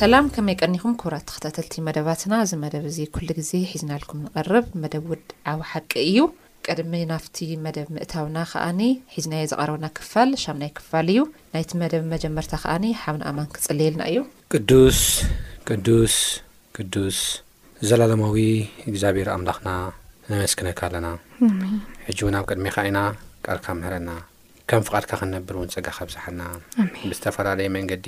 ሰላም ከመይ ቀኒኹም ክቡራት ተኸታተልቲ መደባትና እዚ መደብ እዚ ኩሉ ግዜ ሒዝናልኩም ንቐርብ መደብ ውድዓዊ ሓቂ እዩ ቅድሚ ናብቲ መደብ ምእታውና ከኣኒ ሒዝናዮ ዝቐረብና ክፋል ሻምናይ ክፋል እዩ ናይቲ መደብ መጀመርታ ከኣኒ ሓውና ኣማን ክጽልየልና እዩ ቅዱስ ቅዱስ ቅዱስ ዘላለማዊ እግዚኣብሔር ኣምላኽና ነመስግነካ ኣለና ሕጂ ውን ኣብ ቅድሜኻ ኢና ቃልካ ምህረና ከም ፍቓድካ ክንነብር ውን ጸጋ ካብዝሓልና ብዝተፈላለየ መንገዲ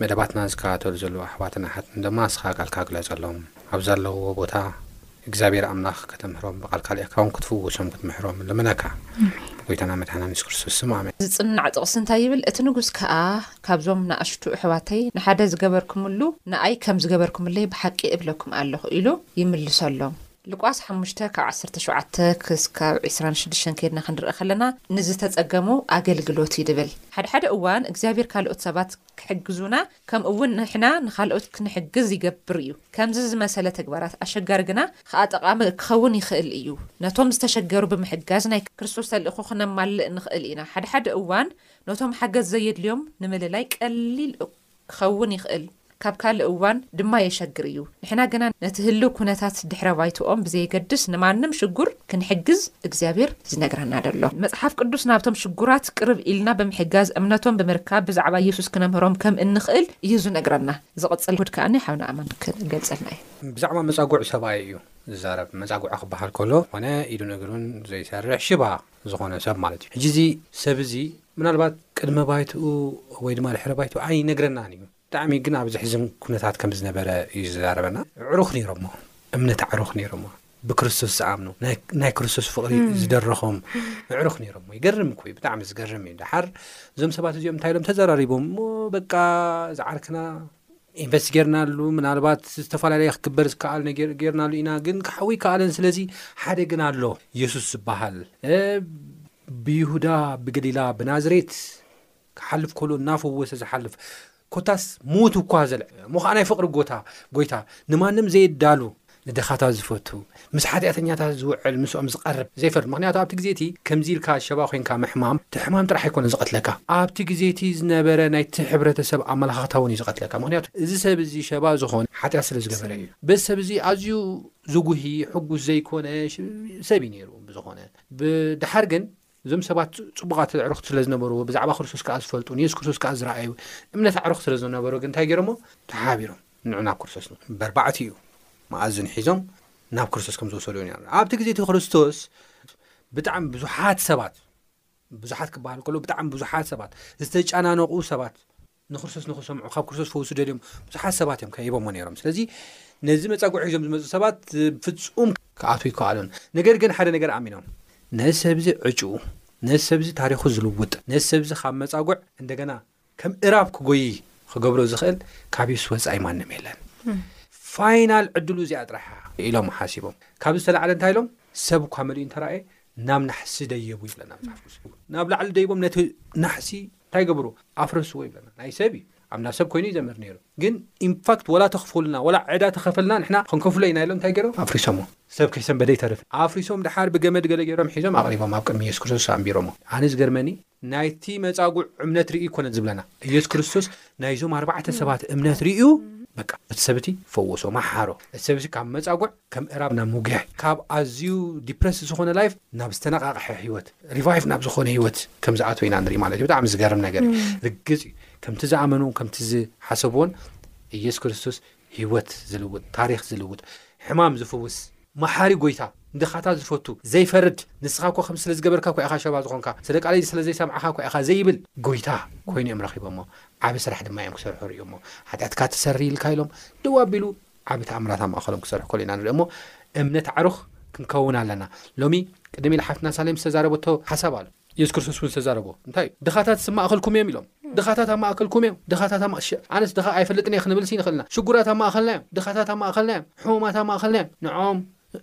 መደባትና ዝከታተሉ ዘለዉ ኣሕዋትን ኣሓትን ድማ ንስኻ ቃልካ ግለጸሎም ኣብ ዘለውዎ ቦታ እግዚኣብሔር ኣምላኽ ከተምህሮም ብቓልካ ልእካ ውን ክትፍውሶም ክትምሕሮም ልምነካ ጎይታና መድሓና ንስ ክርስቶስ ስም ኣመ ዝጽናዕ ጥቕሲ እንታይ ይብል እቲ ንጉስ ከኣ ካብዞም ንኣሽቱ ኣሕዋተይ ንሓደ ዝገበርኩምሉ ንኣይ ከም ዝገበርኩምለይ ብሓቂ እብለኩም ኣለኹ ኢሉ ይምልሰሎም። ልቋስ ሓሙሽተ ካብ ዓሰርተ ሸውዓተ ክስካብ ዕስራን ሽዱሽተን ከይድና ክንርእ ከለና ንዝተጸገሙ ኣገልግሎት ይድብል። ሓድሓደ እዋን እግዚኣብሔር ካልኦት ሰባት ክሕግዙና ከምኡ እውን ንሕና ንካልኦት ክንሕግዝ ይገብር እዩ። ከምዚ ዝመሰለ ተግባራት ኣሸጋሪ ግና ኸኣ ጠቓሚ ክኸውን ይኽእል እዩ። ነቶም ዝተሸገሩ ብምሕጋዝ ናይ ክርስቶስ ተልእኾ ክነማልእ ንኽእል ኢና። ሓድሓደ እዋን ነቶም ሓገዝ ዘየድልዮም ንምልላይ ቀሊል ክኸውን ይኽእል፣ ካብ ካልእ እዋን ድማ የሸግር እዩ። ንሕና ግና ነቲ ህልው ኩነታት ድሕረ ባይትኦም ብዘየገድስ ንማንም ሽጉር ክንሕግዝ እግዚኣብሔር ዝነግረና ደሎ። መጽሓፍ ቅዱስ ናብቶም ሽጉራት ቅርብ ኢልና ብምሕጋዝ እምነቶም ብምርካብ ብዛዕባ የሱስ ክነምህሮም ከም እንኽእል እዩ ዝነግረና። ዝቕጽል እሁድ ከኣኒ ሓውና ኣማን ክገልጸልና እዩ። ብዛዕባ መጻጉዕ ሰብኣይ እዩ ዝዛረብ። መጻጉዕ ክበሃል ከሎ ዝኾነ ኢዱን እግሩን ዘይሰርሕ ሽባ ዝኾነ ሰብ ማለት እዩ ሕጂ እዚ ሰብ እዚ ምናልባት ቅድመ ባይትኡ ወይ ድማ ድሕሪ ባይትኡ ኣይነግረናን እዩ ብጣዕሚ ግን ኣብ ዘሕዝን ኩነታት ከም ዝነበረ እዩ ዝዛረበና ዕሩኽ ነይሮሞ እምነት ኣዕሩኽ ነይሮሞ ብክርስቶስ ዝኣምኑ ናይ ክርስቶስ ፍቕሪ ዝደረኾም ዕሩኽ ነይሮሞ ይገርም እኮ እዩ ብጣዕሚ ዝገርም እዩ ዳሓር እዞም ሰባት እዚኦም እንታይ ኢሎም ተዘራሪቦም እሞ በቃ ዝዓርክና ኢንቨስት ጌርናሉ ምናልባት ዝተፈላለየ ክግበር ዝከኣል ነገር ጌርናሉ ኢና ግን ክሓዊ ይከኣለን ስለዚ ሓደ ግን ኣሎ የሱስ ዝበሃል እ፣ ብይሁዳ ብገሊላ ብናዝሬት ክሓልፍ ከሎ እናፈወሰ ዝሓልፍ ኮታስ ምዉት እኳ ዘልዐ እሞ ከዓ ናይ ፍቕሪ ጎታ ጎይታ ንማንም ዘየዳሉ ንድኻታት ዝፈቱ፣ ምስ ሓጢኣተኛታት ዝውዕል፣ ምስኦም ዝቐርብ፣ ዘይፈርድ፣ ምኽንያቱ ኣብቲ ግዜ እቲ ከምዚ ኢልካ ሸባ ኮይንካ ምሕማም፣ እቲ ሕማም ጥራሕ ኣይኮነን ዝቐትለካ፣ ኣብቲ ግዜ እቲ ዝነበረ ናይቲ ሕብረተሰብ ኣመላኻኽታ እውን እዩ ዝቐትለካ፣ ምኽንያቱ እዚ ሰብ እዚ ሸባ ዝኾነ ሓጢኣት ስለ ዝገበረ እዩ፣ በዚ ሰብ እዚ ኣዝዩ ዝጉሂ፣ ሕጉስ ዘይኮነ፣ ሰብ እዩ ነይሩ፣ ብዝኾነ ብድሓር ግን እዞም ሰባት ጽቡቓት ኣዕሩኽቲ ስለ ዝነበሩ፣ ብዛዕባ ክርስቶስ ከኣ ዝፈልጡ፣ ንየሱስ ክርስቶስ ከኣ ዝረኣዩ እምነት ኣዕሩኽ ስለ ዝነበሩ ግን እንታይ ገይሮሞ? ተሓባቢሮም ንዑ ናብ ክርስቶስ ንኹን በርባዕቲኡ መኣዝን ሒዞም ናብ ክርስቶስ ከም ዝወሰድዎ ኢና ንርኢ። ኣብቲ ግዜ እቲ ክርስቶስ ብጣዕሚ ብዙሓት ሰባት ብዙሓት ክበሃል ከሎ ብጣዕሚ ብዙሓት ሰባት ዝተጨናነቑ ሰባት ንክርስቶስ ንክሰምዑ ካብ ክርስቶስ ፈውሲ ደልዮም ብዙሓት ሰባት እዮም ከሂቦሞ ነይሮም ስለዚ ነዚ መፃጉዕ ሒዞም ዝመፁ ሰባት ብፍፁም ክኣት ይከኣሉን ነገር ግን ሓደ ነገር ኣሚኖም ነዚ ሰብዚ ዕጭኡ ነዚ ሰብዚ ታሪኩ ዝልውጥ ነዚ ሰብዚ ካብ መፃጉዕ እንደገና ከም እራብ ክጎይ ክገብሮ ዝኽእል ካብ የሱስ ወፃኢ ማንም የለን ፋይናል ዕድሉ እዚኣ ጥራሓ ኢሎም ሓሲቦም ካብ ዝተላዕለ እንታይ ኢሎም ሰብ እኳ መሊኡ እንተረኣየ ናብ ናሕሲ ደየቡ ይብለና መፅሓፍ ናብ ላዕሊ ደይቦም ነቲ ናሕሲ እንታይ ገበሩ ኣፍረስዎ ይብለና ናይ ሰብ እዩ ኣምላ ሰብ ኮይኑ እዩ ዘምህር ነይሩ ግን ኢንፋክት ወላ ተኽፍሉና ወላ ዕዳ ተኸፈልና ንሕና ክንከፍሎ ኢና ኢሎም እንታይ ገይሮም ኣፍሪሶሞ ሰብ ከይሰንበደ ይተርፍ ኣፍሪሶም ደሓር ብገመድ ገለ ገይሮም ሒዞም ኣቕሪቦም ኣብ ቅድሚ ኢየሱስ ክርስቶስ ኣንቢሮሞ ኣነ ዝገርመኒ ናይቲ መጻጉዕ እምነት ርእዩ ኮነ ዝብለና ኢየሱስ ክርስቶስ ናይዞም ኣርባዕተ ሰባት እምነት ርእዩ በቃ እቲ ሰብ እቲ ፈወሶ መሓሮ እቲ ሰብ እቲ ካብ መጻጉዕ ከም ምእራብ ናብ ሙጌሕ፣ ካብ ኣዝዩ ዲፕረስድ ዝኾነ ላይፍ ናብ ዝተነቓቕሐ ህይወት፣ ሪቫይቭ ናብ ዝኾነ ህይወት ከም ዝኣተወ ኢና ንርኢ ማለት እዩ። ብጣዕሚ ዝገርም ነገር እዩ። ርግጽ እዩ ከምቲ ዝኣመንዎን ከምቲ ዝሓሰብዎን ኢየሱስ ክርስቶስ ህይወት ዝልውጥ፣ ታሪኽ ዝልውጥ፣ ሕማም ዝፍውስ፣ መሓሪ ጎይታ፣ ንድኻታት ዝፈቱ፣ ዘይፈርድ፣ ንስኻ እኮ ከምዚ ስለ ዝገበርካ እኮ ኢኻ ሸባ ዝኾንካ፣ ስለ ቃለይ ስለ ዘይሰምዕኻ እኮ ኢኻ ዘይብል ጎይታ ኮይኑ እዮም ረኺቦምዎ። ዓቢ ስራሕ ድማ እዮም ክሰርሑ ርእዮምዎ። ሓጢኣትካ ተሰሪ ኢልካ ኢሎም ደው ኣቢሉ ዓቢ ተኣምራት ኣብ ማእከሎም ክሰርሕ ከሎ ኢና ንርእዮ እሞ እምነት ኣዕሩኽ ክንከውን ኣለና። ሎሚ ቅድም ኢላ ሓፍትና ሳሌም ዝተዛረበቶ ሓሳብ ኣሎ። የሱስ ክርስቶስ እውን ዝተዛረቦ እንታይ እዩ? ድኻታትስ ኣብ ማእከልኩም እዮም ኢሎም። ድኻታት ኣብ ማእከልኩም እዮም። ድኻታት ኣብ ማእ ሸእ ኣነስ ድኻ ኣይፈልጥን እየ ክንብልሲ ንኽእል ኢና። ሽጉራት ኣብ ማእከልና እዮም። ድኻታት ኣብ ማእከልና እዮም። ሕሙማት ኣብ ማእከልና እዮም። ንዕኦም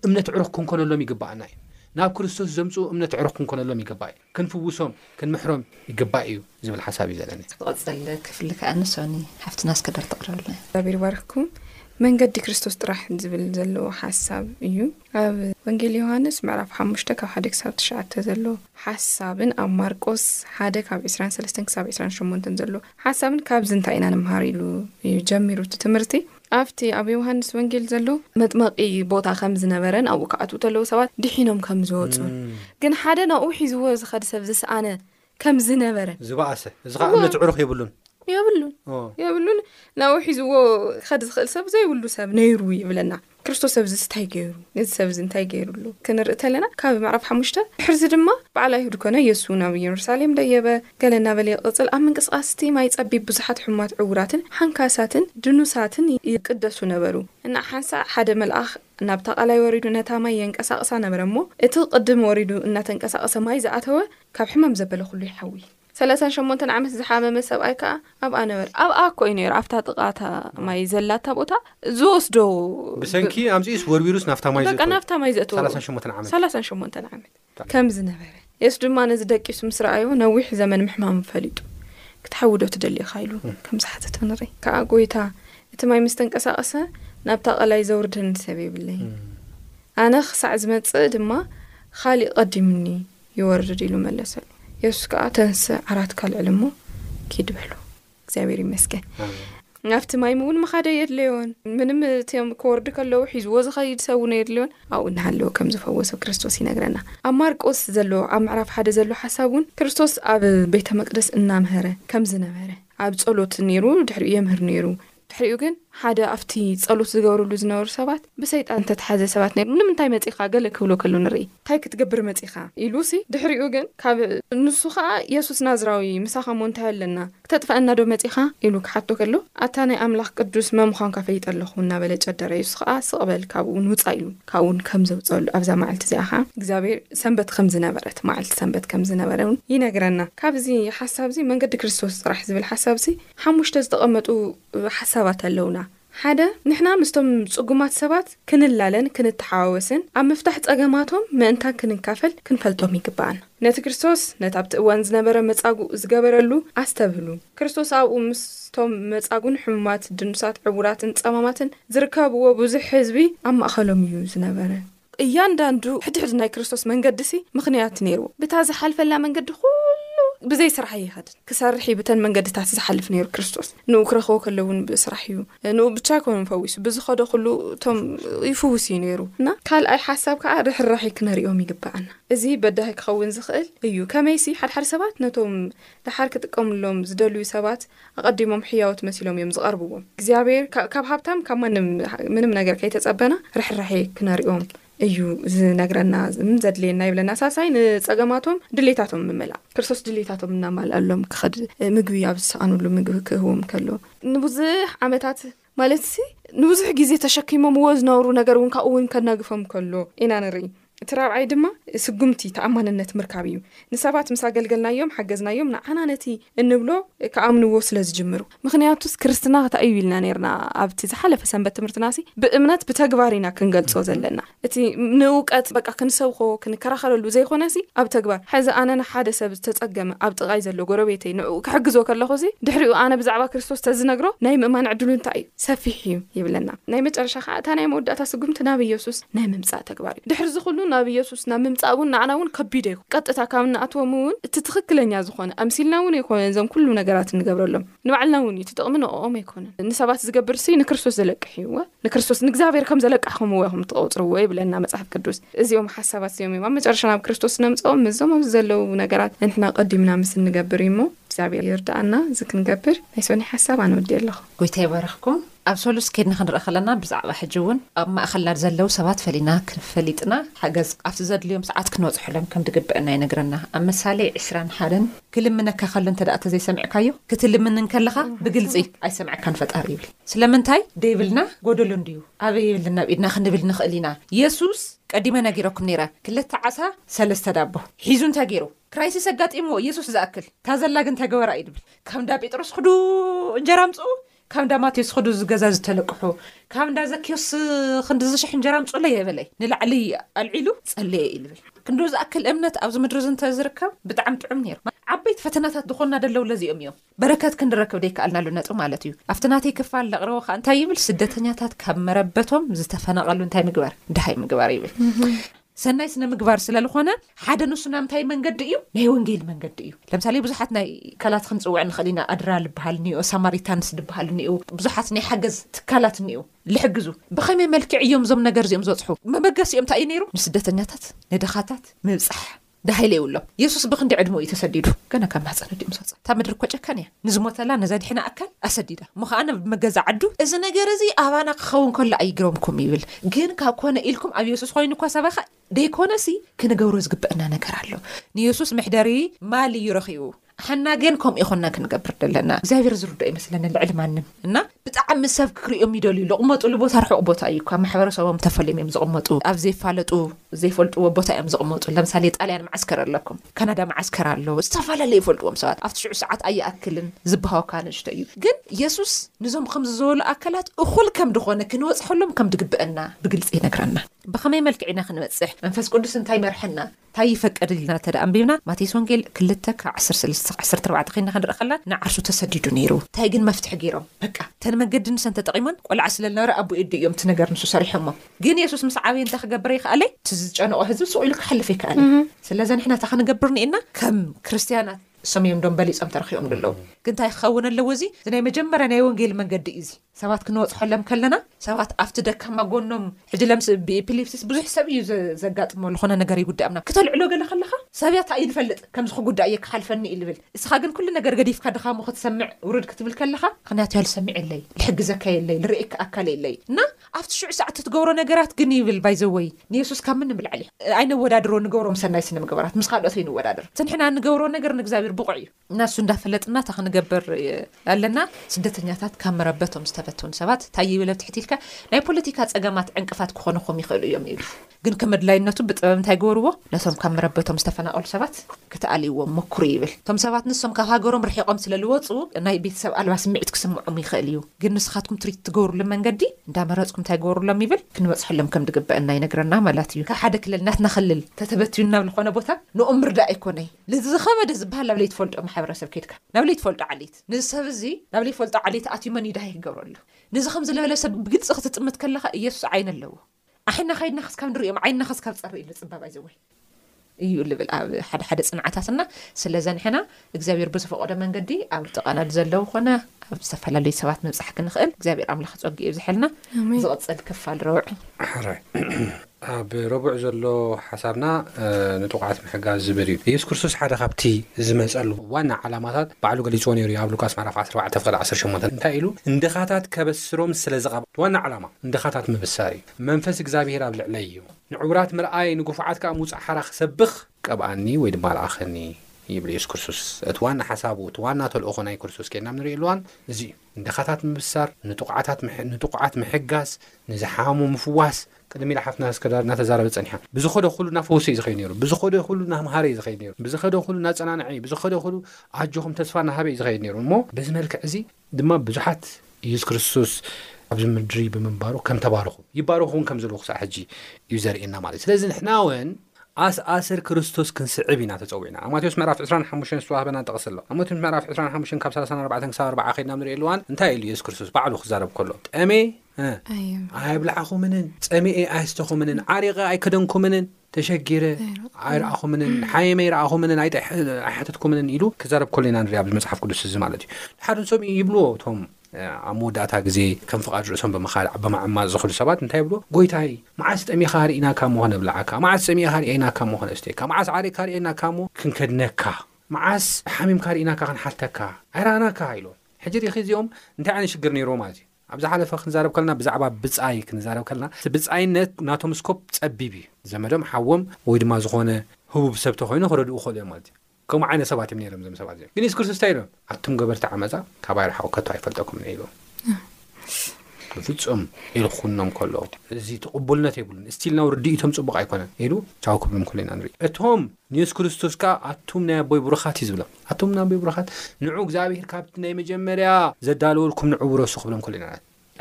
እምነት ኣዕሩኽ ክንኮነሎም ይግብኣና እዩ። ናብ ክርስቶስ ዘምጽኡ እምነት ኣዕሩኽ ክንኮነሎም ይግባእ እዩ። ክንፍውሶም ክንምሕሮም ይግባእ እዩ ዝብል ሓሳብ እዩ ዘለኒ። ዝቐጽል ክፍሊ ከኣ ንሶኒ ሓፍትና እስከዳር ተቕርበልና እያ። እግዚኣብሔር ይባርኽኩም። መንገዲ ክርስቶስ ጥራሕ ዝብል ዘለዎ ሓሳብ እዩ። ኣብ ወንጌል ዮሃንስ ምዕራፍ ሓሙሽተ ካብ ሓደ ክሳብ ትሽዓተ ዘሎ ሓሳብን ኣብ ማርቆስ ሓደ ካብ ዕስራን ሰለስተን ክሳብ ዕስራን ሸሞንተን ዘሎ ሓሳብን ካብዚ እንታይ ኢና ንምሃር ኢሉ እዩ ጀሚሩ እቲ ትምህርቲ። ኣብቲ ኣብ ዮሃንስ ወንጌል ዘሎ መጥመቂ ቦታ ከም ዝነበረን ኣብኡ ክኣትዉ ተለዉ ሰባት ድሒኖም ከም ዝወጹን ግን ሓደ ናብኡ ሒዝዎ ዝኸድ ሰብ ዝሰኣነ ከም ዝነበረን ዝበኣሰ እዚ ከዓ እምነት ዕሩኽ የብሉን የብሉን የብሉን ናብኡ ሒዝዎ ክኸድ ዝኽእል ሰብ ዘይብሉ ሰብ ነይሩ ይብለና ክርስቶስ ኣብዚ እንታይ ገይሩ ነዚ ሰብ እዚ እንታይ ገይሩ ኣሎ ክንርኢ ተለና ካብ ምዕራፍ ሓሙሽተ ድሕርዚ ድማ በዓል ኣይሁድ ኮነ የሱ ናብ ኢየሩሳሌም ደየበ ገለ እናበለ ይቕጽል፣ ኣብ ምንቅስቓስ እቲ ማይ ጸቢብ ብዙሓት ሕሙማት ዕዉራትን ሓንካሳትን ድኑሳትን ይቅደሱ ነበሩ። እንኣ ሓንሳእ ሓደ መልኣኽ ናብታ ቃላይ ወሪዱ ነታ ማይ የንቀሳቕሳ ነበረ እሞ እቲ ቅድም ወሪዱ እናተንቀሳቐሰ ማይ ዝኣተወ ካብ ሕማም ዘበለ ኩሉ ይሓዊ። ሰላሳን ሸሞንተን ዓመት ዝሓመመ ሰብኣይ ከኣ ኣብኣ ነበረ። ኣብኣ እኮ እዩ ነይሩ ኣብታ ጥቓ እታ ማይ ዘላታ ቦታ ዝወስዶ። ብሰንኪ ኣምጺኡስ ወርዊሩስ ናብታ ማይ ዘእተዎ። በቃ ናብታ ማይ ዘእተዎ። ሰላሳን ሸሞንተን ዓመት። ሰላሳን ሸሞንተን ዓመት። ከም ዝነበረ፣ የሱስ ድማ ነዚ ደቂሱ ምስ ረኣዮ ነዊሕ ዘመን ምሕማሙ ፈሊጡ፣ ክትሓዊዶ ትደሊ ኢኻ? ኢሉ ከም ዝሓተቶ ንርኢ። ከኣ ጐይታ፣ እቲ ማይ ምስ ተንቀሳቐሰ፣ ናብታ ቀላይ ዘውርደኒ ሰብ የብለይን፣ ኣነ ኽሳዕ ዝመጽእ ድማ ኻልእ ቐዲሙኒ ይወርድ ኢሉ መለሰሉ። የሱስ ከኣ፣ ተንስእ፣ ዓራትካ ኣልዕል እሞ ኪድ በሎ። እግዚኣብሔር ይመስገን ናብቲ ማይም እውን ምኻደ የድለዮን ምንም እም ክወርዲ ከለዉ ሒዝዎ ዝኸይድ ሰብውን የድልዮን ኣብኡ እናሃለዎ ከም ዝፈወሶ ክርስቶስ ይነግረና ኣብ ማርቆስ ዘሎ ኣብ ምዕራፍ ሓደ ዘሎ ሓሳብ እውን ክርስቶስ ኣብ ቤተ መቅደስ እናምህረ ከም ዝነበረ ኣብ ጸሎት ነይሩ ድሕሪኡ የምህር ነይሩ ድሕሪኡ ግን ሓደ ኣብቲ ጸሎት ዝገብርሉ ዝነበሩ ሰባት ብሰይጣን ተተሓዘ ሰባት ነይሩ ንምንታይ መጺኻ ገለ ክብሎ ከሉ ንርኢ ታይ ክትገብር መፂኻ ኢሉሲ ድሕሪኡ ግን ካብ ንሱ ኸዓ የሱስ ናዝራዊ ምሳኻሞ እንታይ ኣለና ክተጥፈኣና ዶ መፂኻ ኢሉ ክሓቶ ከሎ ኣታ ናይ ኣምላኽ ቅዱስ መን ምዃንካ ፈሊጠ ኣለኹ እናበለ ጨደረ የሱስ ኸዓ ስቕ በል ካብኡ ውን ውፃእ ኢሉ ካብኡ ውን ከም ዘውፀኣሉ ኣብዛ መዓልቲ እዚኣ ኸዓ እግዚኣብሔር ሰንበት ከም ዝነበረት መዓልቲ ሰንበት ከም ዝነበረ ውን ይነግረና ካብዚ ሓሳብ እዚ መንገዲ ክርስቶስ ጥራሕ ዝብል ሓሳብ እዚ ሓሙሽተ ዝተቐመጡ ሓሳባት ኣለውና ሓደ፣ ንሕና ምስቶም ጽጉማት ሰባት ክንላለን ክንተሓዋወስን ኣብ ምፍታሕ ጸገማቶም ምእንታን ክንካፈል ክንፈልጦም ይግብኣና። ነቲ ክርስቶስ ነቲ ኣብቲ እዋን ዝነበረ መጻጉእ ዝገበረሉ ኣስተብህሉ። ክርስቶስ ኣብኡ ምስቶም መጻጉን ሕሙማት ድኑሳት ዕዉራትን ጸማማትን ዝርከብዎ ብዙሕ ህዝቢ ኣብ ማእከሎም እዩ ዝነበረ። እያንዳንዱ ሕድሕድ ናይ ክርስቶስ መንገዲሲ ምኽንያት ነይርዎ። ብታ ዝሓልፈላ መንገዲ ኩሉ ብዘይ ስራሕ ኣይኸድን። ክሰርሕ እዩ ብተን መንገድታት ዝሓልፍ ነይሩ ክርስቶስ። ንኡ ክረኽቦ ከሎ እውን ብስራሕ እዩ። ንኡ ብቻ ኣይኮነን ፈዊሱ ብዝኸዶ ኩሉ እቶም ይፍውስ እዩ ነይሩ። እና ካልኣይ ሓሳብ ከዓ ርሕራሔ ክነርእዮም ይግበኣና። እዚ በዳሂ ክኸውን ዝኽእል እዩ። ከመይሲ ሓድሓደ ሰባት ነቶም ደሓር ክጥቀምሎም ዝደልዩ ሰባት ኣቐዲሞም ሕያዎት መሲሎም እዮም ዝቐርብዎም። እግዚኣብሔር ካብ ሃብታም ካብ ማንም ምንም ነገር ከይተጸበና ርሕራሔ ክነሪኦም እዩ ዝነግረና ን ዘድልየና ይብለና ሳልሳይ ንጸገማቶም ድሌታቶም ምምላእ ክርስቶስ ድሌታቶም እናማልኣሎም ክኸድ ምግቢ ኣብ ዝሰኣንሉ ምግቢ ክህቦም ከሎ ንብዙሕ ዓመታት ማለትሲ ንብዙሕ ግዜ ተሸኪሞምዎ ዝነበሩ ነገር እውን ካብኡ እውን ከናግፎም ከሎ ኢና ንርኢ። እቲ ራብዓይ ድማ ስጉምቲ ተኣማንነት ምርካብ እዩ። ንሰባት ምስ ኣገልገልናዮም፣ ሓገዝናዮም፣ ንዓና ነቲ እንብሎ ክኣምንዎ ስለ ዝጅምሩ። ምኽንያቱስ ክርስትና እንታይ እዩ ኢልና ነይርና ኣብቲ ዝሓለፈ ሰንበት ትምህርትናሲ ብእምነት ብተግባር ኢና ክንገልጾ ዘለና። እቲ ንእውቀት በቃ ክንሰብኾ ክንከራኸረሉ ዘይኮነሲ ኣብ ተግባር ሕዚ ኣነ ንሓደ ሰብ ዝተጸገመ ኣብ ጥቓይ ዘሎ ጎረቤተይ ንዕኡ ክሕግዞ ከለኹሲ ድሕሪኡ ኣነ ብዛዕባ ክርስቶስ ተዝነግሮ ናይ ምእማን ዕድሉ እንታይ እዩ? ሰፊሕ እዩ ይብለና። ናይ መጨረሻ ከኣ እታ ናይ መወዳእታ ስጉምቲ ናብ ኢየሱስ ናይ ምምጻእ ተግባር እዩ። ድሕሪዚ ኩሉ ናብ ኢየሱስ ናብ ምምጻእ እውን ንዓና እውን ከቢድ ኣይኮነን። ቀጥታ ካብ እንኣትዎም እውን እቲ ትኽክለኛ ዝኾነ ኣምሲልና እውን ኣይኮነን እዞም ኩሉ ነገራት እንገብረሎም ንባዕልና እውን እዩ እቲ ጥቕሚ ንኦኦም ኣይኮነን ንሰባት ዝገብርሲ ንክርስቶስ ዘለቅሕ እዩ እወ ንክርስቶስ ንእግዚኣብሔር ከም ዘለቃሕኹምዎ ኢኹም ትቆጽርዎ ይብለና መጽሓፍ ቅዱስ። እዚኦም ሓሳባት እዚኦም እዮም ኣብ መጨረሻ ናብ ክርስቶስ ነምጽኦም ምስዞም ኣብዚ ዘለዉ ነገራት ንሕና ቀዲምና ምስ እንገብር እዩ እሞ እግዚኣብሔር ይርድኣና እዚ ክንገብር ናይ ሶኒ ሓሳብ ኣነ ወዲኤ ኣለኹ። ጎይታ ይባርኽኩም ኣብ ሰሉስ ኬድና ክንርኢ ከለና ብዛዕባ ሕጂ እውን ኣብ ማእከል ናብ ዘለዉ ሰባት ፈሊና ፈሊጥና ሓገዝ ኣብቲ ዘድልዮም ሰዓት ክንበጽሖሎም ከም ድግበእና ይነግረና ኣብ ምሳሌ ዕስራን ሓደን ክልምነካ ከሎ እንተ ደኣ ተዘይሰሚዕካዮ ክትልምን እንከለኻ ብግልጺ ኣይሰምዐካን ፈጣሪ ይብል። ስለምንታይ ደይብልና ጎደሎ እንድዩ ኣበይ የለን ኣብ ኢድና ክንብል ንኽእል ኢና የሱስ ቀዲመ ነጊረኩም ነይረ ክልተ ዓሳ ሰለስተ ዳቦ ሒዙ እንታይ ገይሩ ክራይሲስ ኣጋጢምዎ የሱስ ዝኣክል እታ ዘላ ግን እንታይ ገበራ እዩ ድብል ካብ እንዳ ጴጥሮስ ኽዱ እንጀራ ኣምጽኡ ካብ እንዳ ማቴዎስ ኽዱ እዚ ገዛ እዚ ተለቅሑ ካብ እንዳ ዘኪዮስ ኽንዲ እዚ ሽሕ እንጀራ ኣምጽኡለይ ኣይበለይ ንላዕሊ ኣልዒሉ ጸለየ እዩ ድብል ክንዱ ዝኣክል እምነት ኣብዚ ምድሪ እዚ እንተ ዝርከብ ብጣዕሚ ጥዑም ነይሩ ዓበይቲ ፈተናታት ዝኾንና ደለዉ ለዚኦም እዮም። በረከት ክንረክብ ደይከኣልናሉ ነጥቢ ማለት እዩ። ኣብቲ ናተይ ክፋል ለቕረቦ ከኣ እንታይ ይብል ስደተኛታት ካብ መረበቶም ዝተፈናቐሉ እንታይ ምግባር ደሃይ ምግባር ይብል። ሰናይ ስነ ምግባር ስለልኾነ ሓደ ንሱ ናምታይ መንገዲ እዩ ናይ ወንጌል መንገዲ እዩ ለምሳሌ ብዙሓት ናይ ካላት ክንፅውዕ ንኽእል ኢና ኣድራ ልበሃል እኒኦ ሳማሪታንስ ልበሃል እኒኡ ብዙሓት ናይ ሓገዝ ትካላት እኒኡ ልሕግዙ ብኸመይ መልክዕ እዮም እዞም ነገር እዚኦም ዝበፅሑ መበገሲኦም እንታይ እዩ ነይሩ ንስደተኛታት ንድኻታት ምብፃሕ ዳሃይለ ይብሎ የሱስ ብክንዲ ዕድምኡ እዩ ተሰዲዱ ገና ካብ ማህጸን ኣዲኡ ምስ ወጸ እታ ምድሪ እኮ ጨካን እያ ንዝሞተላ ነዛ ድሒና ኣካል ኣሰዲዳ እሞ ከኣ ናብ መገዛ ዓዱ እዚ ነገር እዚ ኣባና ክከውን ከሎ ኣይግረምኩም ይብል ግን ካብ ኮነ ኢልኩም ኣብ የሱስ ኮይኑ እኳ ሰበከ ደይኮነሲ ክንገብሮ ዝግበእና ነገር ኣሎ ንየሱስ መሕደሪ ማል እዩ ረኪቡ ሐና ግን ከምኡ ይኮና ክንገብር ደለና እግዚኣብሔር ዝርዶ ይመስለኒ ልዕሊ ማንም እና ብጣዕሚ ሰብ ክሪኦም ይደልዩ ልቕመጡሉ ቦታ ርሑቕ ቦታ እዩ ካብ ማሕበረሰቦም ተፈልዮም እዮም ዝቕመጡ ኣብ ዘይፋለጡ ዘይፈልጥዎ ቦታ እዮም ዝቕመጡ ለምሳሌ ጣልያን መዓስከር ኣለኩም ካናዳ መዓስከር ኣሎ ዝተፈላለዩ ይፈልጥዎም ሰባት ኣብቲ ሽዑ ሰዓት ኣይኣክልን ዝበሃወካ ንእሽቶ እዩ ግን የሱስ ንዞም ከምዚ ዝበሉ ኣካላት እኹል ከም ድኾነ ክንበፅሐሎም ከም ድግበአና ብግልፂ ይነግረና ብኸመይ መልክዕ ኢና ክንበፅሕ መንፈስ ቅዱስ እንታይ መርሐና ታይ ይፈቅድ ኢልና እተ ኣንቢብና ማቴስ ወንጌል ክልተ ካብ ዓሰርተ ሰለስተ ክሳዕ ዓሰርተ ኣርባዕተ ኬድና ክንርኢ ከለና ንዓርሱ ተሰዲዱ ነይሩ ታይ ግን መፍትሒ ገይሮም በቃ እተን መንገዲ ንሰን ተጠቂሞን ቆልዓ ስለ ልነበረ ኣቦ ኤዱ እዮም እቲ ነገር ንሱ ሰሪሖሞ ግን የሱስ ምስ ዓበየ እንታይ ክገብር ኣይከኣለይ እቲ ዝጨነቆ ህዝቢ ሱቅ ኢሉ ክሓልፍ ኣይከኣለን ስለዚ ንሕና ታይ ክንገብር ኒኤና ከም ክርስትያናት እሶም እዮም ዶም በሊጾም ተረኪቦም ልለው ግን ታይ ክከውን ኣለዎ እዚ ናይ መጀመርያ ናይ ወንጌል መንገዲ እዩ እዚ። ሰባት ክንበጽሖሎም ከለና ሰባት ኣብቲ ደካማ ጎኖም ሕጂ ለምስ ብኢፕሊፕሲስ ብዙሕ ሰብ እዩ ዘጋጥሞ ልኾነ ነገር ይጉዳእምና ክተልዕሎ ገለ ከለኻ ሰብያ ታይ እዩ ልፈልጥ ከምዚ ክጉዳእ እየ ክሓልፈኒ እዩ ልብል እስኻ ግን ኩሉ ነገር ገዲፍካ ድኻሙ ክትሰምዕ ውርድ ክትብል ከለኻ ምኽንያቱ ልሰምዕ የለይ ልሕግዘካ የለይ ልርእየካ ኣካል የለይ እና ኣብቲ ሽዑ ሰዓት ትትገብሮ ነገራት ግን ይብል ባይዘወይ ንየሱስ ካብ ምንም ልዕሊ ኣይነወዳድሮ ንገብሮም ሰናይ ስነምግባራት ምስ ካልኦት ኣይንወዳደር እቲ ንሕና ንገብሮ ነገር ንእግዚኣብሔር ብቑዕ እዩ ነሱ እንዳፈለጥና እታ ክንገብር ኣለና ስደተኛታት ካብ መረበቶም ዝተበተኑ ሰባት ታይ ይብል ኣብትሕቲ ኢልካ ናይ ፖለቲካ ፀገማት ዕንቅፋት ክኾኑኹም ይኽእሉ እዮም ኢሉ ግን ከመድላይነቱ ብጥበብ እንታይ ግበርዎ ነቶም ካብ መረበቶም ዝተፈናቐሉ ሰባት ክትኣልይዎም ሞክሩ ይብል እቶም ሰባት ንሶም ካብ ሃገሮም ርሒቖም ስለልወፁ ናይ ቤተሰብ ኣልባ ስምዒት ክስምዖም ይኽእል እዩ ግን ንስኻትኩም ትሪት ትገብሩሉ መንገዲ እንዳመረፅኩም እንታይ ግበሩሎም ይብል ክንበፅሐሎም ከምድግበእና ይነግረና ማላት እዩ ካብ ሓደ ክልል ናትና ክልል ተተበትዩና ብልኾነ ቦታ ንኦም ምርዳእ ኣይኮነይ ነዚ ዝኸበደ ዝብሃል ናብ ለይትፈልጦ ማሕበረሰብ ከይድካ ናብ ለይትፈልጦ ዓሌት ነዚ ሰብ እዚ ናብ ለይፈልጦ ዓሌት ኣትዩ መን እዩ ደሃይ ክገብሮ ኣሎ ነዚ ከምዚ ልበለ ሰብ ብግልጺ ክትጥምት ከለኻ ኢየሱስ ዓይኒ ኣለዎ ኣሕና ከይድና ክስካብ ንርእዮም ዓይንና ክስካብ ጸሪ ኢሉ ጽባብ ኣይዘወይ እዩ ልብል ኣብ ሓደ ሓደ ጽንዓታትና ስለ ዘንሕና እግዚኣብሔር ብዝፈቐዶ መንገዲ ኣብ ጥቓና ንዘለው ኮነ ኣብ ዝተፈላለዩ ሰባት ምብጻሕ ክንኽእል እግዚኣብሔር ኣምላኽ ጸጊኡ የብዝሐልና ዝቕጽል ክፋል ረውዕ ሕራይ ኣብ ረቡዕ ዘሎ ሓሳብና ንጥቑዓት ምሕጋዝ ዝብል እዩ። ኢየሱስ ክርስቶስ ሓደ ካብቲ ዝመጸሉ ዋና ዓላማታት ባዕሉ ገሊጽዎ ነይሩ እዩ። ኣብ ሉቃስ ምዕራፍ ዓሰርተ ኣርባዕተ ፍቕዲ ዓሰርተ ሸሞንተ እንታይ ኢሉ ንድኻታት ከበስሮም ስለ ዝቐብኣ። ዋና ዓላማ ንድኻታት ምብሳር እዩ። መንፈስ እግዚኣብሄር ኣብ ልዕለይ እዩ። ንዕዉራት ምርኣይ ንግፉዓት ከኣ ምውጻእ ሓራ ክሰብኽ። ቀብኣኒ ወይ ድማ ልኣኸኒ ይብል ኢየሱስ ክርስቶስ። እቲ ዋና ሓሳቡ እቲ ዋና ተልእኾ ናይ ክርስቶስ ኴንና ኣብ ንርእየሉ እዋን እዚ እዩ። ንድኻታት ምብሳር፣ ንጥቑዓት ምሕጋዝ፣ ንዝሓሙ ምፍዋስ፣ ቅድም ኢላ ሓፍትና እስከዳር እናተዛረበት ጸኒሓ። ብዝኸዶ ኩሉ እናፈወሰ እዩ ዝኸይድ ነይሩ፣ ብዝኸዶ ኩሉ እናምሃረ እዩ ዝኸይድ ነይሩ፣ ብዝኸዶ ኩሉ እናጸናንዐ እዩ፣ ብዝኸዶ ኩሉ ኣጆኹም ተስፋ እናሃበ እዩ ዝኸይድ ነይሩ እሞ በዚ መልክዕ እዚ ድማ ብዙሓት ኢየሱስ ክርስቶስ ኣብዚ ምድሪ ብምንባሩ ከም ተባረኹ ይባረኹ እውን ከም ዘለዉ ክሳዕ ሕጂ እዩ ዘርእየና ማለት እዩ። ስለዚ ንሕና እውን ኣስኣስር ክርስቶስ ክንስዕብ ኢና ተጸዊዕና። ኣብ ማቴዎስ ምዕራፍ ዕስራን ሓሙሽተን ዝተዋህበና ጥቕሲ ኣሎ። ኣብ ማቴዎስ ምዕራፍ ዕስራን ሓሙሽተን ካብ ሰላሳን ኣርባዕተን ክሳብ ኣርብዓ ከድና ኣብ ንርእየሉ እዋን እንታይ ኢሉ ኢየሱስ ክርስቶስ ባዕሉ ክዛረብ ከሎ ጠምየ ኣየብላዕኹምንን፣ ጸሚኤ ኣየስተኹምንን፣ ዓሪቐ ኣይከደንኩምንን፣ ተሸጊረ ኣይረኣኹምንን፣ ሓየመ ኣይረኣኹምንን፣ ኣይሓተትኩምንን ኢሉ ክዛረብ ከሎ ኢና ንሪኣ ኣብዚ መጽሓፍ ቅዱስ እዚ ማለት እዩ። ሓደ ንሶም ይብልዎ እቶም ኣብ መወዳእታ ግዜ ከም ፍቓድ ርእሶም ብምኻድ ዓባማ ዕማጽ ዝኸዱ ሰባት እንታይ ይብሉ፣ ጐይታይ፣ መዓስ ጠሚኻ ርኢናካ እሞ ኸነብልዓካ? መዓስ ጸሚእኻ ርኤናካ እሞ ኸነስተየካ? መዓስ ዓሪቕካ ርኤናካ እሞ ክንከድነካ? መዓስ ሓሚምካ ርኢናካ ኽንሓተካ? ኣይረኣናካ ኢሎም። ሕጂ ርኢኺ፣ እዚኦም እንታይ ዓይነት ሽግር ነይርዎም ማለት እዩ። ኣብ ዝሓለፈ ክንዛረብ ከለና ብዛዕባ ብጻይ ክንዛረብ ከለና፣ እቲ ብጻይነት ናቶም ስኮፕ ጸቢብ እዩ። ዘመዶም፣ ሓዎም፣ ወይ ድማ ዝኾነ ህቡብ ሰብ ተኾይኑ ክረድኡ ይኽእሉ እዮም ማለት እዩ። ከምኡ ዓይነት ሰባት እዮም ነይሮም እዞም ሰባት እዚኦም ግን የሱስ ክርስቶስ እንታይ ኢሎም ኣቱም ገበርቲ ዓመፃ ካባይ ርሓቑ ከቶ ኣይፈልጠኩምን እየ ኢሎም ብፍፁም ኢሉ ክኹኖም ከሎ እዚ ተቕቡልነት የብሉን ስቲልናው ርድኢቶም ፅቡቕ ኣይኮነን ኢሉ ቻው ክብሎም ከሎ ኢና ንርኢ እቶም ንየሱስ ክርስቶስ ከዓ ኣቱም ናይ ኣቦይ ብሩኻት እዩ ዝብሎም ኣቱም ናይ ኣቦይ ብሩኻት ንዑ እግዚኣብሄር ካብቲ ናይ መጀመርያ ዘዳለወልኩም ንዑ ውረሱ ክብሎም ከሎ ኢና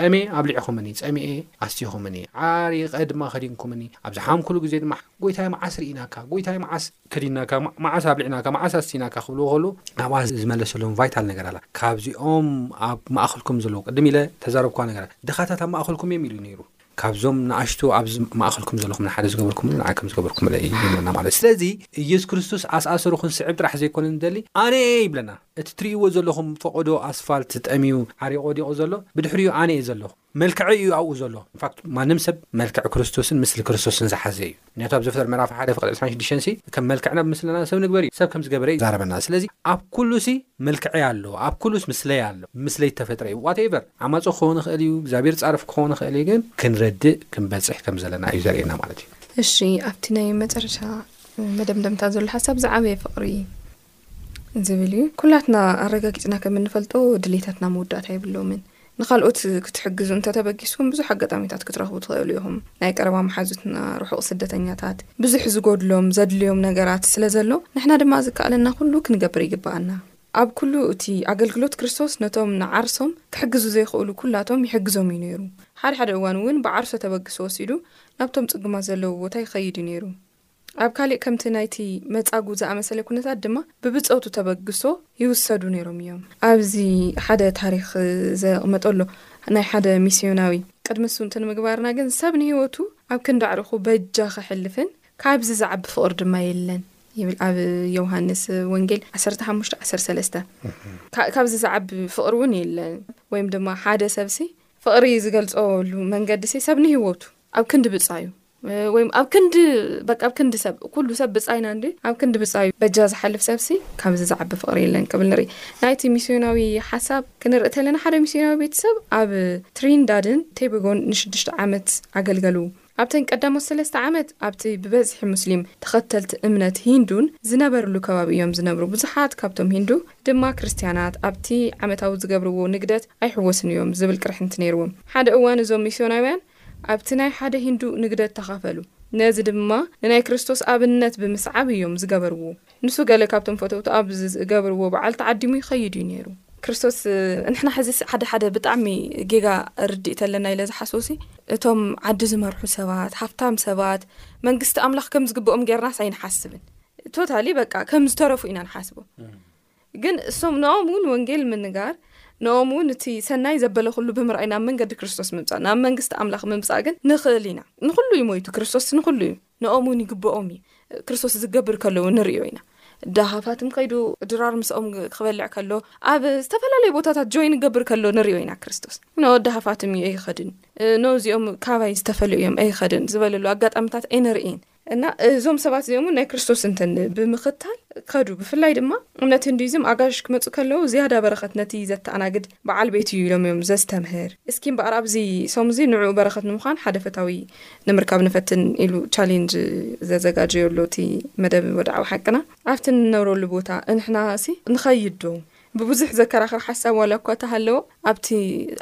ጸምየ ኣብሊዕኹምኒ፣ ጸሚኤ ኣስቲኹምኒ፣ ዓሪቐ ድማ ከዲንኩምኒ፣ ኣብ ዝሓምኩሉ ግዜ ድማ፣ ጐይታይ መዓስ ርኢናካ፣ ጐይታይ መዓስ። ከዲንናካ፣ መዓስ ኣብሊዕናካ፣ መዓስ ኣስቲናካ ክብልዎ ከለዉ፣ ኣብኣ ዝመለሰሎም ቫይታል ነገር ኣላ። ካብዚኦም ኣብ ማእከልኩም ዘለዉ፣ ቅድም ኢለ እተዛረብክዋ ነገራት፣ ድኻታት ኣብ ማእከልኩም እዮም ኢሉ ነይሩ። ካብዞም ንኣሽቱ ኣብዚ ማእኸልኩም ዘለኹም ንሓደ ዝገበርኩምሉ ንዓይ ከም ዝገበርኩምለይ እዩ ይብለና ማለት እዩ። ስለዚ ኢየሱስ ክርስቶስ ኣስኣሰሩ ክንስዕብ ጥራሕ ዘይኮነ ንደሊ ኣነ እየ ይብለና። እቲ ትርእይዎ ዘለኹም ፈቖዶ ኣስፋልት ጠምዩ ዓሪቑ ወዲቑ ዘሎ ብድሕሪኡ ኣነ እየ ዘለኹ። መልክዐይ እዩ ኣብኡ ዘሎ። ኢንፋክት ማንም ሰብ መልክዕ ክርስቶስን ምስሊ ክርስቶስን ዝሓዘ እዩ። ነቲ ኣብ ዘፍጥር ምዕራፍ ሓደ ፍቅድ ዕስራን ሽዱሽተንሲ ከም መልክዕና ብምስልና ሰብ ንግበር እዩ ሰብ ከም ዝገበረ እዩ ዛረበና ስለዚ ኣብ ኩሉሲ መልክዐይ ኣሎ ኣብ ኩሉስ ምስለይ ኣሎ ብምስለይ እተፈጥረ እዩ ዋት ኤቨር ዓማጹ ክኸውን ይኽእል እዩ እግዚኣብሔር ጻርፍ ክኸውን ይኽእል እዩ ግን ክንረድእ ክንበጽሕ ከም ዘለና እዩ ዘርእየና ማለት እዩ። እሺ ኣብቲ ናይ መጨረሻ መደምደምታ ዘሎ ሓሳብ ዝዓበየ ፍቅሪ ዝብል እዩ ኩላትና ኣረጋጊጽና ከም እንፈልጦ ድሌታትና መወዳእታ የብሎምን ንካልኦት ክትሕግዙ እንተተበጊስኩም ብዙሕ ኣጋጣሚታት ክትረኽቡ ትኽእሉ ኢኹም ናይ ቀረባ መሓዙትና ርሑቕ ስደተኛታት ብዙሕ ዝጎድሎም ዘድልዮም ነገራት ስለ ዘሎ ንሕና ድማ ዝከኣለና ኩሉ ክንገብር ይግብኣና ኣብ ኩሉ እቲ ኣገልግሎት ክርስቶስ ነቶም ንዓርሶም ክሕግዙ ዘይክእሉ ኩላቶም ይሕግዞም እዩ ነይሩ ሓደ ሓደ እዋን እውን ብዓርሶ ተበግሶ ወሲዱ ናብቶም ጽጉማት ዘለዉ ቦታ ይኸይድ እዩ ነይሩ ኣብ ካሊእ ከምቲ ናይቲ መጻጉ ዝኣመሰለ ኩነታት ድማ ብብጾቱ ተበግሶ ይውሰዱ ነይሮም እዮም። ኣብዚ ሓደ ታሪኽ ዘቕመጦ ኣሎ ናይ ሓደ ሚስዮናዊ። ቅድሚ እሱ እንተ ንምግባርና ግን ሰብ ንህይወቱ ኣብ ክንዲ ኣዕሩኹ በጃ ከሕልፍን ካብዚ ዝዓቢ ፍቕሪ ድማ የለን ይብል ኣብ የውሃንስ ወንጌል ዓሰርተ ሓሙሽተ ዓሰርተ ሰለስተ ካብዚ ዝዓቢ ፍቕሪ እውን የለን ወይም ድማ ሓደ ሰብሲ ፍቕሪ ዝገልጸሉ መንገዲሲ ሰብ ንህይወቱ ኣብ ክንዲ ብጻዩ ወይ ኣብ ክንዲ በቃ ኣብ ክንዲ ሰብ ኩሉ ሰብ ብጻይና እንዲ ኣብ ክንዲ ብጻዩ በጃ ዝሓልፍ ሰብሲ ካብዚ ዝዓቢ ፍቕሪ የለን ክብል ንርኢ ናይቲ ሚስዮናዊ ሓሳብ ክንርኢ ተለና ሓደ ሚስዮናዊ ቤተሰብ ኣብ ትሪንዳድን ቴብጎን ንሽዱሽተ ዓመት ኣገልገሉ ኣብተን ቀዳሞት ሰለስተ ዓመት ኣብቲ ብበዝሒ ሙስሊም ተኸተልቲ እምነት ሂንዱን ዝነበርሉ ከባቢ እዮም ዝነብሩ ብዙሓት ካብቶም ሂንዱ ድማ ክርስትያናት ኣብቲ ዓመታዊ ዝገብርዎ ንግደት ኣይሕወስን እዮም ዝብል ቅርሕንቲ ነይርዎም ሓደ እዋን እዞም ሚስዮናውያን ኣብቲ ናይ ሓደ ሂንዱ ንግደት ተኻፈሉ፣ ነዚ ድማ ንናይ ክርስቶስ ኣብነት ብምስዓብ እዮም ዝገበርዎ። ንሱ ገለ ካብቶም ፈተውቱ ኣብ ዝገብርዎ በዓል ተዓዲሙ ይኸይድ እዩ ነይሩ። ክርስቶስ ንሕና ሕዚስ ሓደ ሓደ ብጣዕሚ ጌጋ ርድኢት ኣለና ኢለ ዝሓስቦሲ፣ እቶም ዓዲ ዝመርሑ ሰባት፣ ሃፍታም ሰባት፣ መንግስቲ ኣምላኽ ከም ዝግብኦም ጌርናስ ኣይንሓስብን። ቶታሊ በቃ ከም ዝተረፉ ኢና ንሓስቦም። ግን እሶም ንኦም እውን ወንጌል ምንጋር፣ ንኦም እውን እቲ ሰናይ ዘበለ ኩሉ ብምርኣይ ናብ መንገዲ ክርስቶስ ምምጻእ፣ ናብ መንግስቲ ኣምላኽ ምምጻእ ግን ንኽእል ኢና። ንኹሉ እዩ ሞይቱ፣ ክርስቶስ ንኹሉ እዩ፣ ንኦም እውን ይግበኦም እዩ። ክርስቶስ እዚ ክገብር ከሎ እውን ንርእዮ ኢና። ድኻታትም ከይዱ ድራር ምስኦም ክበልዕ ከሎ፣ ኣብ ዝተፈላለዩ ቦታታት ጆይን ክገብር ከሎ ንርእዮ ኢና። ክርስቶስ ን ድኻታትም እዩ ኣይኸድን፣ ን እዚኦም ካባይ ዝተፈልዩ እዮም ኣይኸድን ዝበለሉ ኣጋጣሚታት ኣይንርእይን። እና እዞም ሰባት እዚኦም ናይ ክርስቶስ እንትን ብምኽታል ከዱ ብፍላይ ድማ እምነት ህንዱይዝም ኣጋሽ ክመፁ ከለዉ ዝያዳ በረኸት ነቲ ዘተኣናግድ በዓል ቤት እዩ ኢሎም እዮም ዘስተምህር እስኪ እምበኣር ኣብዚ ሶም እዚ ንዕኡ በረኸት ንምዃን ሓደ ፈታዊ ንምርካብ ንፈትን ኢሉ ቻሌንጅ ዘዘጋጀዮ ኣሎ እቲ መደብ ወድዓዊ ሓቅና ኣብቲ ንነብረሉ ቦታ እንሕና ሲ ንኸይድ ዶ ብብዙሕ ዘከራኽር ሓሳብ ዋላ እኳ ተሃለወ ኣብቲ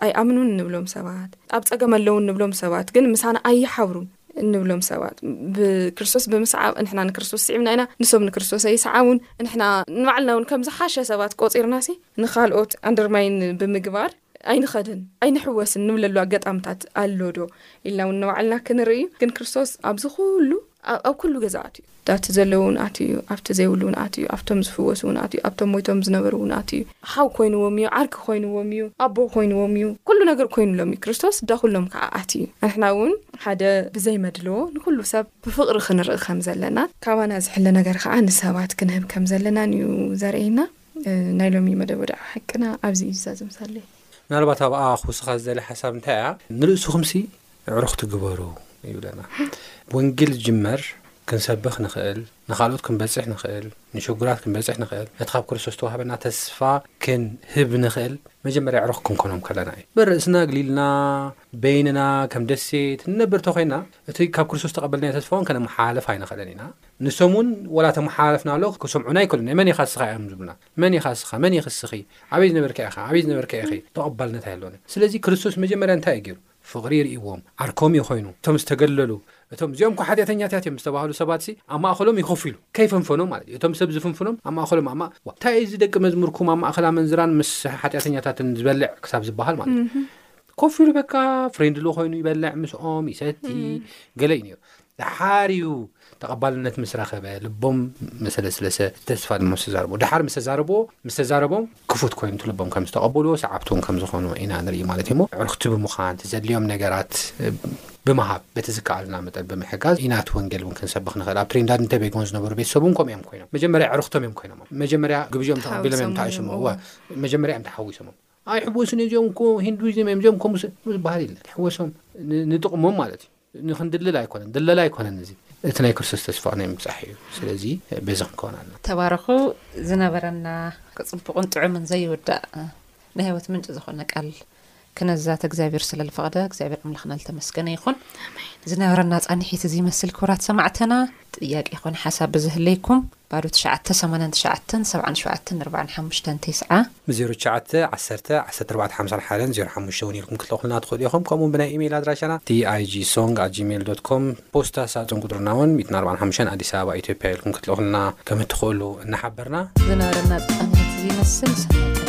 ኣይኣምኑን እንብሎም ሰባት ኣብ ጸገም ኣለዉ እንብሎም ሰባት ግን ምሳና ኣይሓብሩን እንብሎም ሰባት ብክርስቶስ ብምስዓብ ንሕና ንክርስቶስ ስዒብና ኢና ንሶም ንክርስቶስ ኣይሰዓቡን ንሕና ንባዕልና እውን ከምዝሓሸ ሰባት ቆፂርና ሲ ንካልኦት ኣንደርማይን ብምግባር ኣይንኸድን ኣይንሕወስን ንብለሉ ኣጋጣምታት ኣሎ ዶ ኢልና ውን ንባዕልና ክንርኢ እዩ ግን ክርስቶስ ኣብዚ ኩሉ ኣብ ኩሉ ገዛ ኣትዩ ኣብቲ ዘለዉ ውን ኣትዩ ኣብቲ ዘይብሉ ውን ኣትዩ ኣብቶም ዝፍወሱ ውን ኣትዩ ኣብቶም ሞይቶም ዝነበሩ ውን ኣትዩ። ሓው ኮይንዎም እዩ ዓርኪ ኮይንዎም እዩ ኣቦ ኮይንዎም እዩ ኩሉ ነገር ኮይንሎም እዩ ክርስቶስ ዳኹሎም ከኣ ኣትዩ ንሕና ውን ሓደ ብዘይ መድልዎ ንኹሉ ሰብ ብፍቕሪ ክንርኢ ከም ዘለና ካባና ዝሕለ ነገር ከኣ ንሰባት ክንህብ ከም ዘለናን እዩ ዘርእየና። ናይ ሎሚ መደብ ወድዓ ሓቅና ኣብዚ እዩ ዝዛዘም ሳለይ። ምናልባት ኣብኣ ክውስኻ ዝደሊ ሓሳብ እንታይ እያ ንርእስኹምሲ ኣዕሩኽቲ ግበሩ ይብለና ወንጌል ዝጅመር ክንሰብኽ ንኽእል ንኻልኦት ክንበጽሕ ንኽእል ንሽጉራት ክንበጽሕ ንኽእል ነቲ ካብ ክርስቶስ ተዋህበና ተስፋ ክንህብ ንኽእል መጀመርያ ኣዕሩኽ ክንኮኖም ከለና እዩ ብርእስና ግሊልና በይንና ከም ደሴት ንነብር ተኾይና እቲ ካብ ክርስቶስ ዝተቐበልናዮ ተስፋውን ከነመሓላልፍ ኣይንኽእልን ኢና። ንሶም እውን ወላ ተመሓላለፍናሉ ክሰምዑና ኣይክእሉን። ናይ መን ኢኻ እስኻ እዮም ዝብሉና። መን ኢኻ እስኻ፣ መን ኢኺ እስኺ፣ ኣበይ ዝነበርካ ኢኻ፣ ኣበይ ዝነበርካ ኢኺ፣ ተቐባልነት ኣይህልዎን። ስለዚ ክርስቶስ መጀመርያ እንታይ እዩ ገይሩ? ፍቕሪ ርእይዎም፣ ዓርኮም እዩ ኮይኑ። እቶም ዝተገለሉ፣ እቶም እዚኦም እኳ ሓጢኣተኛታት እዮም ዝተባህሉ ሰባትሲ ኣብ ማእኸሎም እዩ ኮፍ ኢሉ። ከይፈንፈኖም ማለት እዩ። እቶም ሰብ ዝፍንፍኖም ኣብ ማእኸሎም፣ ኣብ ማእ፣ ዋእ፣ እንታይ እዩ እዚ ደቂ መዝሙርኩም ኣብ ማእኸል ኣመንዝራን ምስ ሓጢኣተኛታትን ዝበልዕ ክሳብ ዝበሃል ማለት እዩ። ኮፍ ኢሉ በቃ ፍሬንድሊ ኮይኑ ይበልዕ ምስኦም ይሰቲ ገለ እዩ ነይሩ ድሓር እዩ ተቐባልነት ምስ ረኸበ ልቦም መሰለስለሰ ተስፋ ድማ ዝተዛረቦ ድሓር ምስ ተዛረቦ ምስ ተዛረቦም ክፉት ኮይኑቲ ልቦም ከም ዝተቐብልዎ ሰዓብትውን ከም ዝኾኑ ኢና ንርኢ ማለት እዩሞ ዕርክቲ ብምዃን ዘድልዮም ነገራት ብምሃብ በቲ ዝከኣልና መጠን ብምሕጋዝ ኢናት ወንጌል እውን ክንሰብኽ ንኽእል ኣብ ትሪንዳድ እንተቤጎን ዝነበሩ ቤተሰብ እውን ከምኡ እዮም ኮይኖም መጀመርያ ዕርኽቶም እዮም ኮይኖም መጀመርያ ግብኦም ተቐቢሎም እዮም ተሓዊሶም መጀመርያ እዮም ተሓዊሶም ኣይሕወሱን እዮም እዚኦም እኮ ሂንዱይዝም እዮም እዚኦም ከምኡ ዝበሃል የለን ይሕወሶም ንጥቕሞም ማለት እዩ ንክንድልል ኣይኮነን ድለላ ኣይኮነን እዚ እቲ ናይ ክርስቶስ ተስፋ ናይ ምብፃሕ እዩ ስለዚ በዚ ክንከውን ኣለና ተባረኹ ዝነበረና ክፅቡቕን ጥዑምን ዘይውዳእ ናይ ህይወት ምንጭ ዝኾነ ቃል ክነዛተ እግዚኣብሔር ስለ ዝፈቐደ እግዚኣብሔር ኣምላኽና ዝተመስገነ ይኹን ዝነበረና ፃንሒት እዚ ይመስል ክብራት ሰማዕተና ጥያቄ ይኾነ ሓሳብ ብዝህለይኩም ባዶ ትሽዓተ ሰማንያን ትሽዓተን ሰብዓን ሸውዓተን ኣርባዓን ሓሙሽተን ቴስዓ። ብ ዜሮ ትሽዓተ ዓሰርተ ዓሰርተ ኣርባዕተ ሓምሳን ሓደን ዜሮ ሓሙሽተ ውን ኢልኩም ክትልእኹልና ትኽእሉ ኢኹም ከምኡ ውን ብናይ ኢመይል ኣድራሻና TIGsong at gmail dot com ፖስታ ሳጹን ቁጽርና ውን ሚእትን ኣርባዓን ሓሙሽተን ኣዲስ ኣበባ ኢትዮጵያ ኢልኩም ክትልእኹልና ከም እትኽእሉ እናሓበርና። ዝነበረና ጻንሒት እዚ ይመስል ሰናይ ቀን።